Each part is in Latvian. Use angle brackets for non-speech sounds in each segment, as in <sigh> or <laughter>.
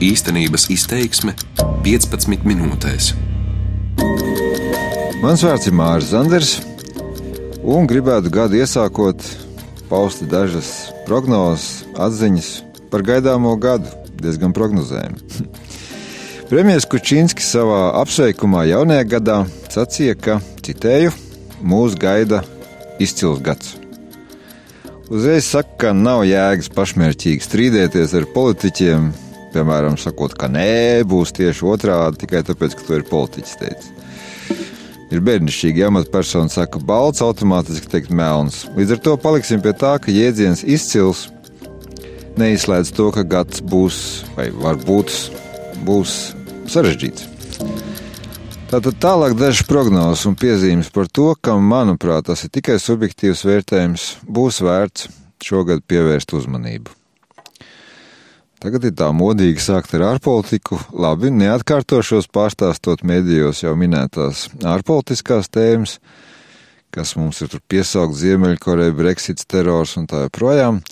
Īstenības izteiksme 15 minūtēs. Mans vārds ir Mārcis Zanders, un gribētu gadu iesākot paust dažas prognozes, atziņas par gaidāmo gadu, diezgan prognozējami. <laughs> Premjerministrs Kučinskis savā apsveikumā jaunajā gadā sacīja, ka, citēju, mūs gaida izcils gads. Uzreiz saka, ka nav jēgas pašmērķīgi strīdēties ar politiķiem, piemēram, sakot, ka nē, būs tieši otrādi tikai tāpēc, ka to ir politiķis teicis. Ir bērnišķīgi, ja amatpersona saka balts, automātiski teikt melns. Līdz ar to paliksim pie tā, ka jēdziens izcils neizslēdz to, ka gads būs vai varbūt būs sarežģīts. Tātad tālāk dažas prognozes un piezīmes par to, kam, manuprāt, tas ir tikai subjektīvs vērtējums, būs vērts šogad pievērst uzmanību. Tagad ir tā modīgi sākt ar ārpolitiku. Labi, neatkārtošos pārstāstot medijos jau minētās ārpolitiskās tēmas, kas mums ir tur piesaukt Ziemeļkoreja, Brexits, terors un tā joprojām.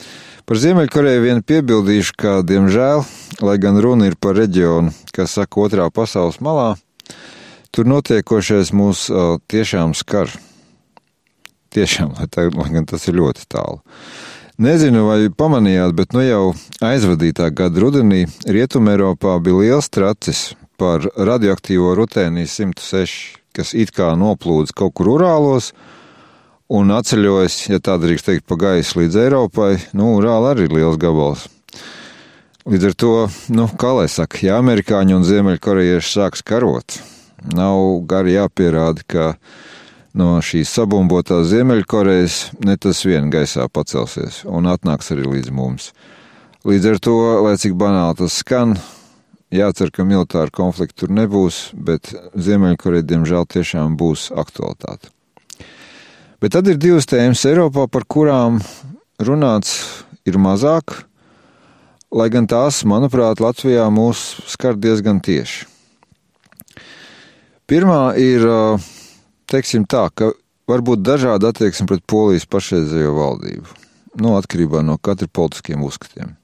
Par Ziemeļkoreju vien piebildīšu, ka, diemžēl, lai gan runa ir par reģionu, kas saka otrā pasaules malā, tur notiekošais mūs tiešām skar. Tiešām, lai, tā, lai gan tas ir ļoti tālu. Nezinu, vai pamanījāt, bet nu jau aizvadītā gada rudenī Rietumē Eiropā bija liels tracis par radioaktīvo rutēniju 106, kas it kā noplūdes kaut kur Urālos un atceļojas, ja tā drīkst teikt, pa gaisu līdz Eiropai. Nu, Urāla arī ir liels gabals. Līdz ar to, nu, kā lai saka, ja amerikāņi un ziemeļkorejieši sāks karot, nav gari jāpierāda, ka no šīs sabumbotās Ziemeļkorejas ne tas vien gaisā pacelsies un atnāks arī līdz mums. Līdz ar to, lai cik banāli tas skan, jācer, ka militāra konflikta tur nebūs, bet Ziemeļkoreja diemžēl tiešām būs aktualitāte. Bet tad ir divas tēmas Eiropā, par kurām runāts ir mazāk, lai gan tās, manuprāt, Latvijā mūs skar diezgan tieši. Pirmā ir uh, teiksim tā, ka var būt dažāda attieksme pret polijas pašreizējo valdību, nu, atkarībā no katra politiskiem uzskatiem.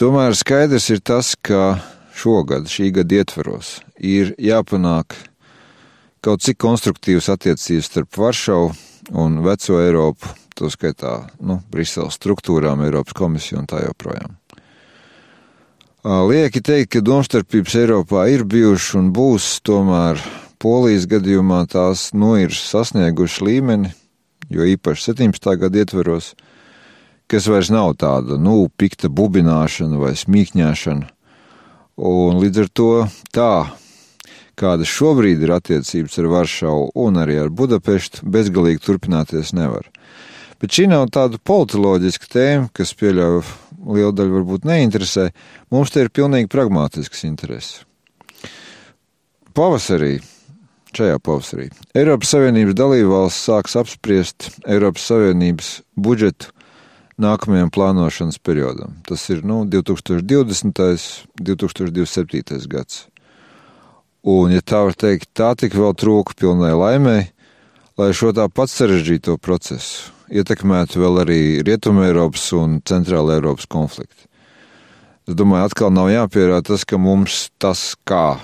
Tomēr skaidrs ir tas, ka šogad, šī gada ietvaros, ir jāpanāk kaut cik konstruktīvas attiecības starp Varšavu un Veco Eiropu, to skaitā nu, Briseles struktūrām, Eiropas komisiju un tā joprojām. Lieki teikt, ka domstarpības Eiropā ir bijušas un būs tomēr Polijas gadījumā tās nu ir sasniegušas līmeni, jo īpaši 17. gada ietveros, kas vairs nav tāda, nu, pikta bubināšana vai smīkņāšana. Un līdz ar to tā, kāda šobrīd ir attiecības ar Varšavu un arī ar Budapeštu, bezgalīgi turpināties nevar. Bet šī nav tāda politoloģiska tēma, kas pieļauj lielu daļu varbūt neinteresē. Mums te ir pilnīgi pragmātisks intereses. Pavasarī šajā pavasarī. Eiropas Savienības dalībvalsts sāks apspriest Eiropas Savienības budžetu nākamajam plānošanas periodam. Tas ir nu, 2020. un 2027. gads. Un, ja tā var teikt, tā tik vēl trūka pilnai laimēji, lai šo tāpat sarežģīto procesu ietekmētu vēl arī Rietumē Eiropas un Centrāla Eiropas konflikti. Es domāju, atkal nav jāpierāda tas, ka mums tas kā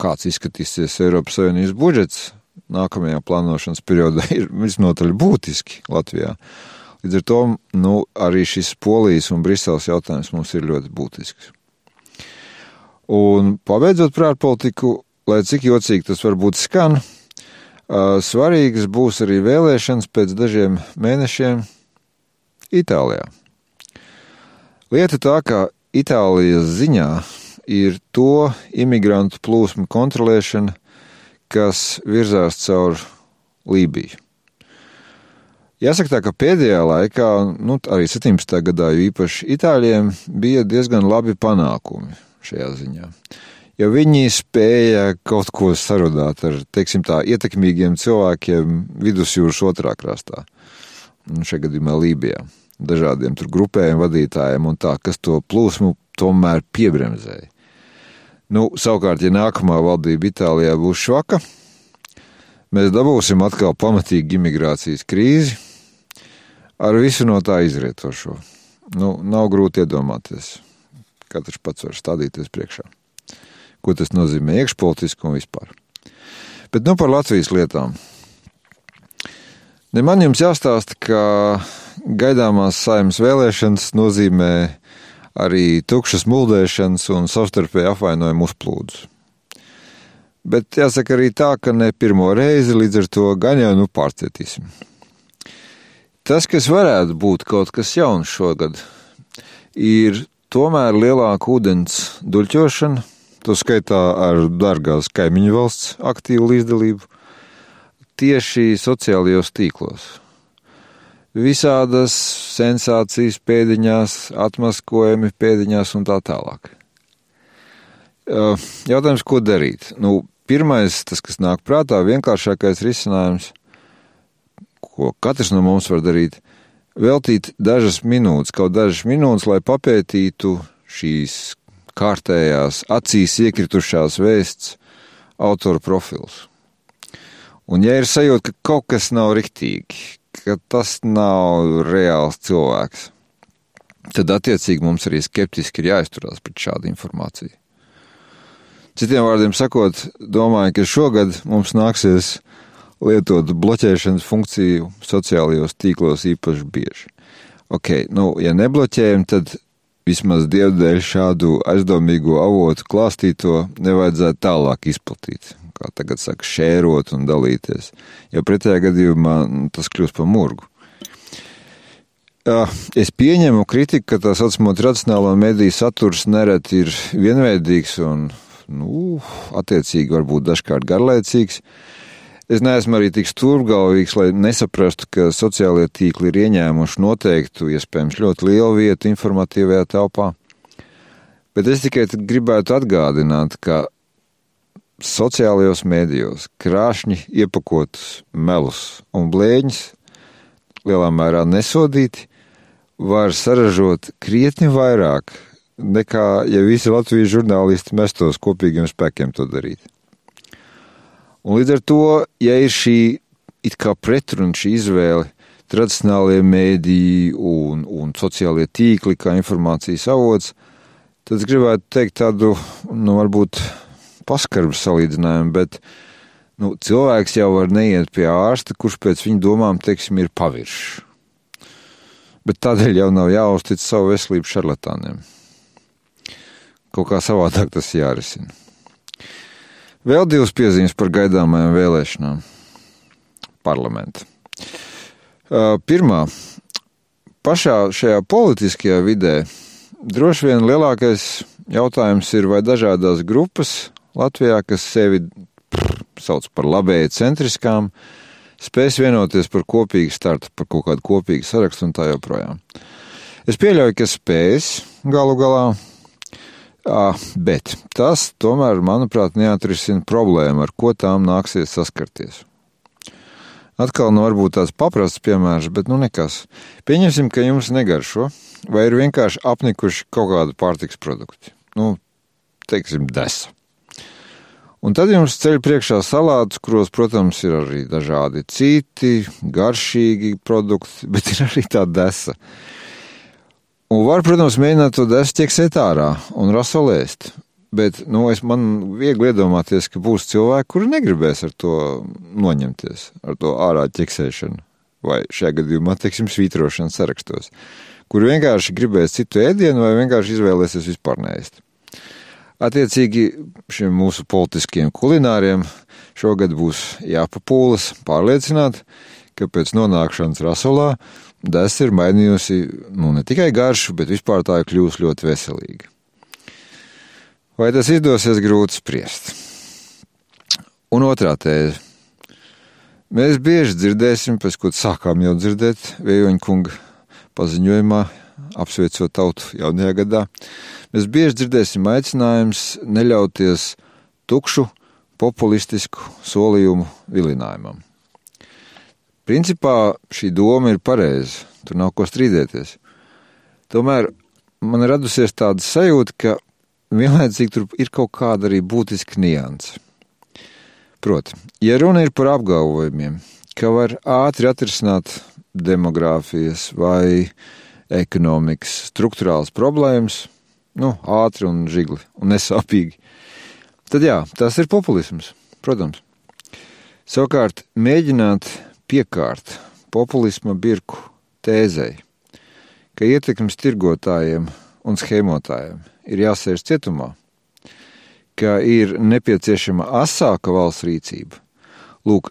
kāds izskatīsies Eiropas Savienības budžets nākamajā plānošanas periodā, <laughs> ir visnotaļ būtiski Latvijā. Līdz ar to nu, arī šis polijas un Briseles jautājums mums ir ļoti būtisks. Un pabeidzot par ārpolitiku, lai cik jocīgi tas varbūt skan, svarīgas būs arī vēlēšanas pēc dažiem mēnešiem Itālijā. Lieta tā, ka Itālijas ziņā ir to imigrantu plūsmu kontrolēšana, kas virzās caur Lībiju. Jāsaka tā, ka pēdējā laikā, nu, arī 17. gadā, jo īpaši Itāļiem, bija diezgan labi panākumi šajā ziņā. Jo viņi spēja kaut ko sarunāt ar, teiksim tā, ietekmīgiem cilvēkiem vidusjūras otrā krastā, nu, šajā gadījumā Lībijā, dažādiem tur grupējiem vadītājiem un tā, kas to plūsmu tomēr piebremzēja. Nu, savukārt, ja nākamā valdība Itālijā būs švaka, mēs dabūsim atkal pamatīgu imigrācijas krīzi ar visu no tā izrietošo. Nu, nav grūti iedomāties, Katrs pats var stādīties priekšā. Ko tas nozīmē iekšpolitiski un vispār. Bet nu par Latvijas lietām. Ne man jums jāstāsta, ka gaidāmās saimnes vēlēšanas nozīmē arī tukšas muldēšanas un savstarpēju apvainojumu uzplūdus. Bet jāsaka arī tā, ka ne pirmo reizi līdz ar to gan jau nu pārcietīsim. Tas, kas varētu būt kaut kas jauns šogad, ir tomēr lielāka ūdens duļķošana, to skaitā ar dārgās kaimiņu valsts aktīvu līdzdalību, tieši sociālajos tīklos visādas sensācijas pēdiņās, atmaskojumi pēdiņās un tā tālāk. Jautājums, ko darīt? Nu, pirmais, tas, kas nāk prātā, vienkāršākais risinājums, ko katrs no mums var darīt, veltīt dažas minūtes, kaut dažas minūtes, lai papētītu šīs kārtējās, acīs iekritušās vēsts autoru profils. Un, ja ir sajūta, ka kaut kas nav riktīgi, ka tas nav reāls cilvēks, tad attiecīgi mums arī skeptiski ir jāizturās pret šādu informāciju. Citiem vārdiem sakot, domāju, ka šogad mums nāksies lietot bloķēšanas funkciju sociālajos tīklos īpaši bieži. Ok, nu, ja nebloķējam, tad vismaz dievdēļ šādu aizdomīgo avotu klāstīto nevajadzētu tālāk izplatīt kā tagad saka, šērot un dalīties. Jo pretējā gadījumā nu, tas kļūst par murgu. Es pieņemu kritiku, ka tā saucamo tradicionālo mediju saturs nereti ir vienveidīgs un, nu, attiecīgi varbūt dažkārt garlaicīgs. Es neesmu arī tik stūrgalvīgs, lai nesaprastu, ka sociālie tīkli ir ieņēmuši noteiktu, iespējams, ļoti lielu vietu informatīvajā telpā. Bet es tikai gribētu atgādināt, ka sociālajos mēdījos krāšņi iepakotus melus un blēņus, lielā mērā nesodīti, var saražot krietni vairāk nekā, ja visi Latvijas žurnālisti mestos kopīgiem spēkiem to darīt. Un līdz ar to, ja ir šī it kā pretruna, šī izvēle, tradicionālie mēdīji un, un sociālie tīkli kā informācijas avots, tad es gribētu teikt tādu, nu, varbūt paskarbs salīdzinājumu, bet nu, cilvēks jau var neiet pie ārsta, kurš pēc viņa domām, teiksim, ir paviršs. Bet tādēļ jau nav jāuztic savu veselību šarlatāniem. Kaut kā savādāk tas jārisina. Vēl divas piezīmes par gaidāmajām vēlēšanām parlamenta. Pirmā, pašā šajā politiskajā vidē droši vien lielākais jautājums ir, vai dažādās grupas Latvijā, kas sevi pff, sauc par labēju centriskām, spēs vienoties par kopīgu startu, par kaut kādu kopīgu sarakstu un tā joprojām. Es pieļauju, ka spēs galu galā, bet tas tomēr, manuprāt, neatrisina problēmu, ar ko tām nāksies saskarties. Atkal nu varbūt tāds paprasts piemērs, bet nu nekas. Pieņemsim, ka jums negaršo, vai ir vienkārši apnikuši kaut kādu pārtiks produktu. Nu, teiksim, desa. Un tad jums ceļ priekšā salātus, kuros, protams, ir arī dažādi citi garšīgi produkti, <laughs> bet ir arī tā desa. Un var, protams, mēģināt to desu ķeksēt ārā un rasolēst. Bet nu, es man viegli iedomāties, ka būs cilvēki, kuri negribēs ar to noņemties, ar to ārā ķeksēšanu, vai šajā gadījumā, teiksim, svītrošanas sarakstos, kuri vienkārši gribēs citu ēdienu vai vienkārši izvēlēsies vispār neēst. Attiecīgi šiem mūsu politiskiem kulināriem šogad būs jāpapūlas pārliecināt, ka pēc nonākšanas rasolā desa ir mainījusi nu, ne tikai garšu, bet vispār tā ir kļūst ļoti veselīga. Vai tas izdosies grūti spriest? Un otrā tēze. Mēs bieži dzirdēsim, pēc ko sākām jau dzirdēt Vējoņa kunga paziņojumā, apsveicot tautu jaunajā gadā, mēs bieži dzirdēsim aicinājumus neļauties tukšu, populistisku solījumu vilinājumam. Principā šī doma ir pareiza, tur nav ko strīdēties. Tomēr man ir radusies tāda sajūta, ka vienlaicīgi tur ir kaut kāda arī būtiska nianse. Proti, ja runa ir par apgalvojumiem, ka var ātri atrisināt demogrāfijas vai ekonomikas struktūrāls problēmas, nu, ātri un žigli un nesāpīgi. Tad jā, tas ir populisms, protams. Savukārt, mēģināt piekārt populisma birku tēzei, ka ietekmes tirgotājiem un schēmotājiem ir jāsēž cietumā, ka ir nepieciešama asāka valsts rīcība. Lūk,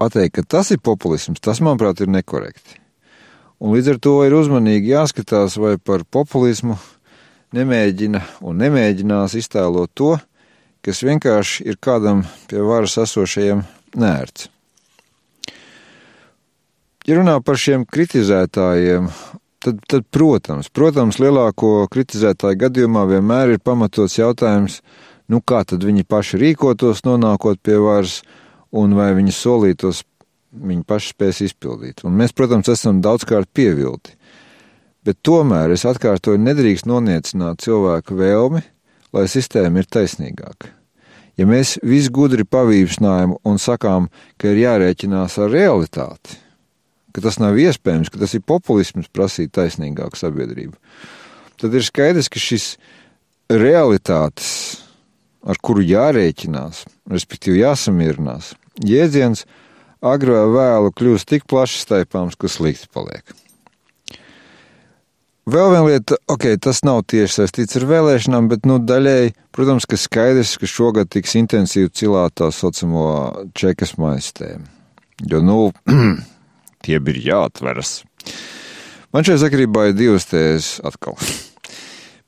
pateikt, ka tas ir populisms, tas, manuprāt, ir nekorekti. Un līdz ar to ir uzmanīgi jāskatās, vai par populismu nemēģina un nemēģinās iztēlot to, kas vienkārši ir kādam pie varas esošajiem nērts. Ja runā par šiem kritizētājiem, tad, tad protams, protams, lielāko kritizētāju gadījumā vienmēr ir pamatots jautājums, nu kā tad viņi paši rīkotos, nonākot pie varas, un vai viņi solītos viņi paši spēs izpildīt. Un mēs, protams, esam daudzkārt pievilti. Bet tomēr es atkārtoju, nedrīkst noniecināt cilvēku vēlmi, lai sistēma ir taisnīgāka. Ja mēs visu gudri pavīpsnājam un sakām, ka ir jārēķinās ar realitāti, ka tas nav iespējams, ka tas ir populisms prasīt taisnīgāku sabiedrību, tad ir skaidrs, ka šis realitātes, ar kuru jārēķinās, respektīvi jāsamierinās, jēdziens agrā vēlu kļūst tik plaši staipāms, ka slikti paliek. Vēl viena lieta, ok, tas nav tieši saistīts ar vēlēšanām, bet nu, daļēji, protams, ka skaidrs, ka šogad tiks intensīvi cilāt tā saucamo čekas maistēm. Jo, nu, <clears throat> tie bija jāatveras. Man šajā sakarībā ir divas tēzes atkal.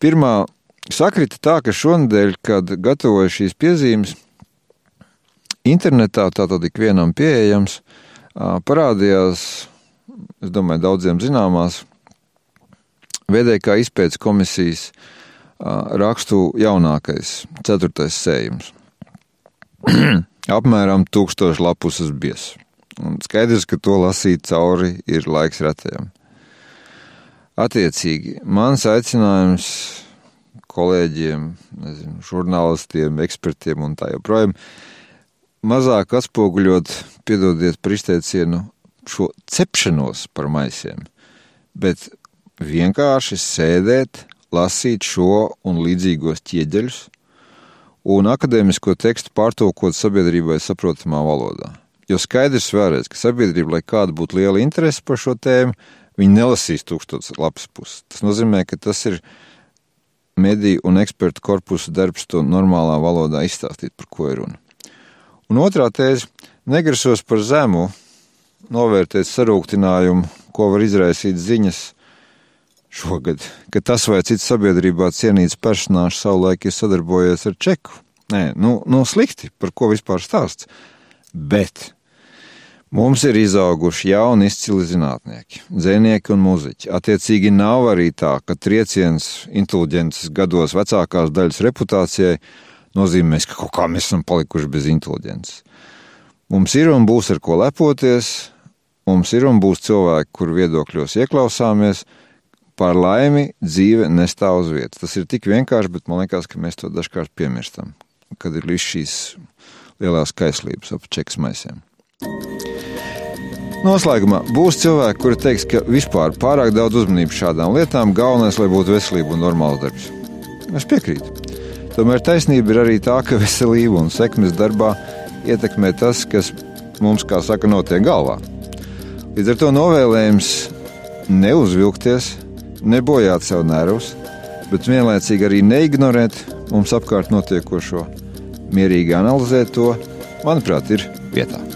Pirmā sakrita tā, ka šonadēļ, kad gatavoju šīs piezīmes, internetā, tātad ikvienam pieejams, parādījās, es domāju, daudziem zināmās, VDK izpētes komisijas rakstu jaunākais, ceturtais sējums. <clears throat> Apmēram tūkstoši lapusas bies. Un skaidrs, ka to lasīt cauri ir laiks retējam. Attiecīgi, mans aicinājums kolēģiem, nezinu, žurnālistiem, ekspertiem un tā joprojām mazāk atspoguļot, piedodiet par izteicienu, šo cepšanos par maisiem, bet vienkārši sēdēt, lasīt šo un līdzīgos ķieģeļus un akadēmisko tekstu pārtulkot sabiedrībai saprotamā valodā. Jo skaidrs vēlreiz, ka sabiedrība, lai kāda būtu liela interese par šo tēmu, viņi nelasīs tūkstotis lapas puses. Tas nozīmē, ka tas ir mediju un ekspertu korpusu darbs to normālā valodā izstāstīt, par ko ir runa. Un otrā tēze - negrasos par zemu novērtēt sarūktinājumu, ko var izraisīt ziņas šogad, ka tas vai cits sabiedrībā cienīts personāžs savulaik ir sadarbojies ar Čeku. Nē, nu, nu slikti, par ko vispār stāsts. Bet mums ir izauguši jauni izcili zinātnieki, dzēnieki un muzeķi. Attiecīgi nav arī tā, ka trieciens inteliģences gados vecākās daļas reputācijai nozīmēs, ka kaut kā mēs esam palikuši bez inteliģences. Mums ir un būs ar ko lepoties, mums ir un būs cilvēki, kur viedokļos ieklausāmies. Par laimi dzīve nestāv uz vietas. Tas ir tik vienkārši, bet man liekas, ka mēs to dažkārt piemirstam, kad ir līdz šīs lielās kaislības ap čekas maisiem. Noslēgumā būs cilvēki, kuri teiks, ka vispār pārāk daudz uzmanības šādām lietām, galvenais, lai būtu veselība un normāls darbs. Es piekrītu. Tomēr taisnība ir arī tā, ka <laughs> veselība un sekmes darbā ietekmē tas, kas mums, kā saka, notiek galvā. Līdz ar to novēlējums neuzvilkties, nebojāt sev nervus, bet vienlaicīgi arī neignorēt mums apkārt notiekošo, mierīgi analizēt to, manuprāt, ir vietā.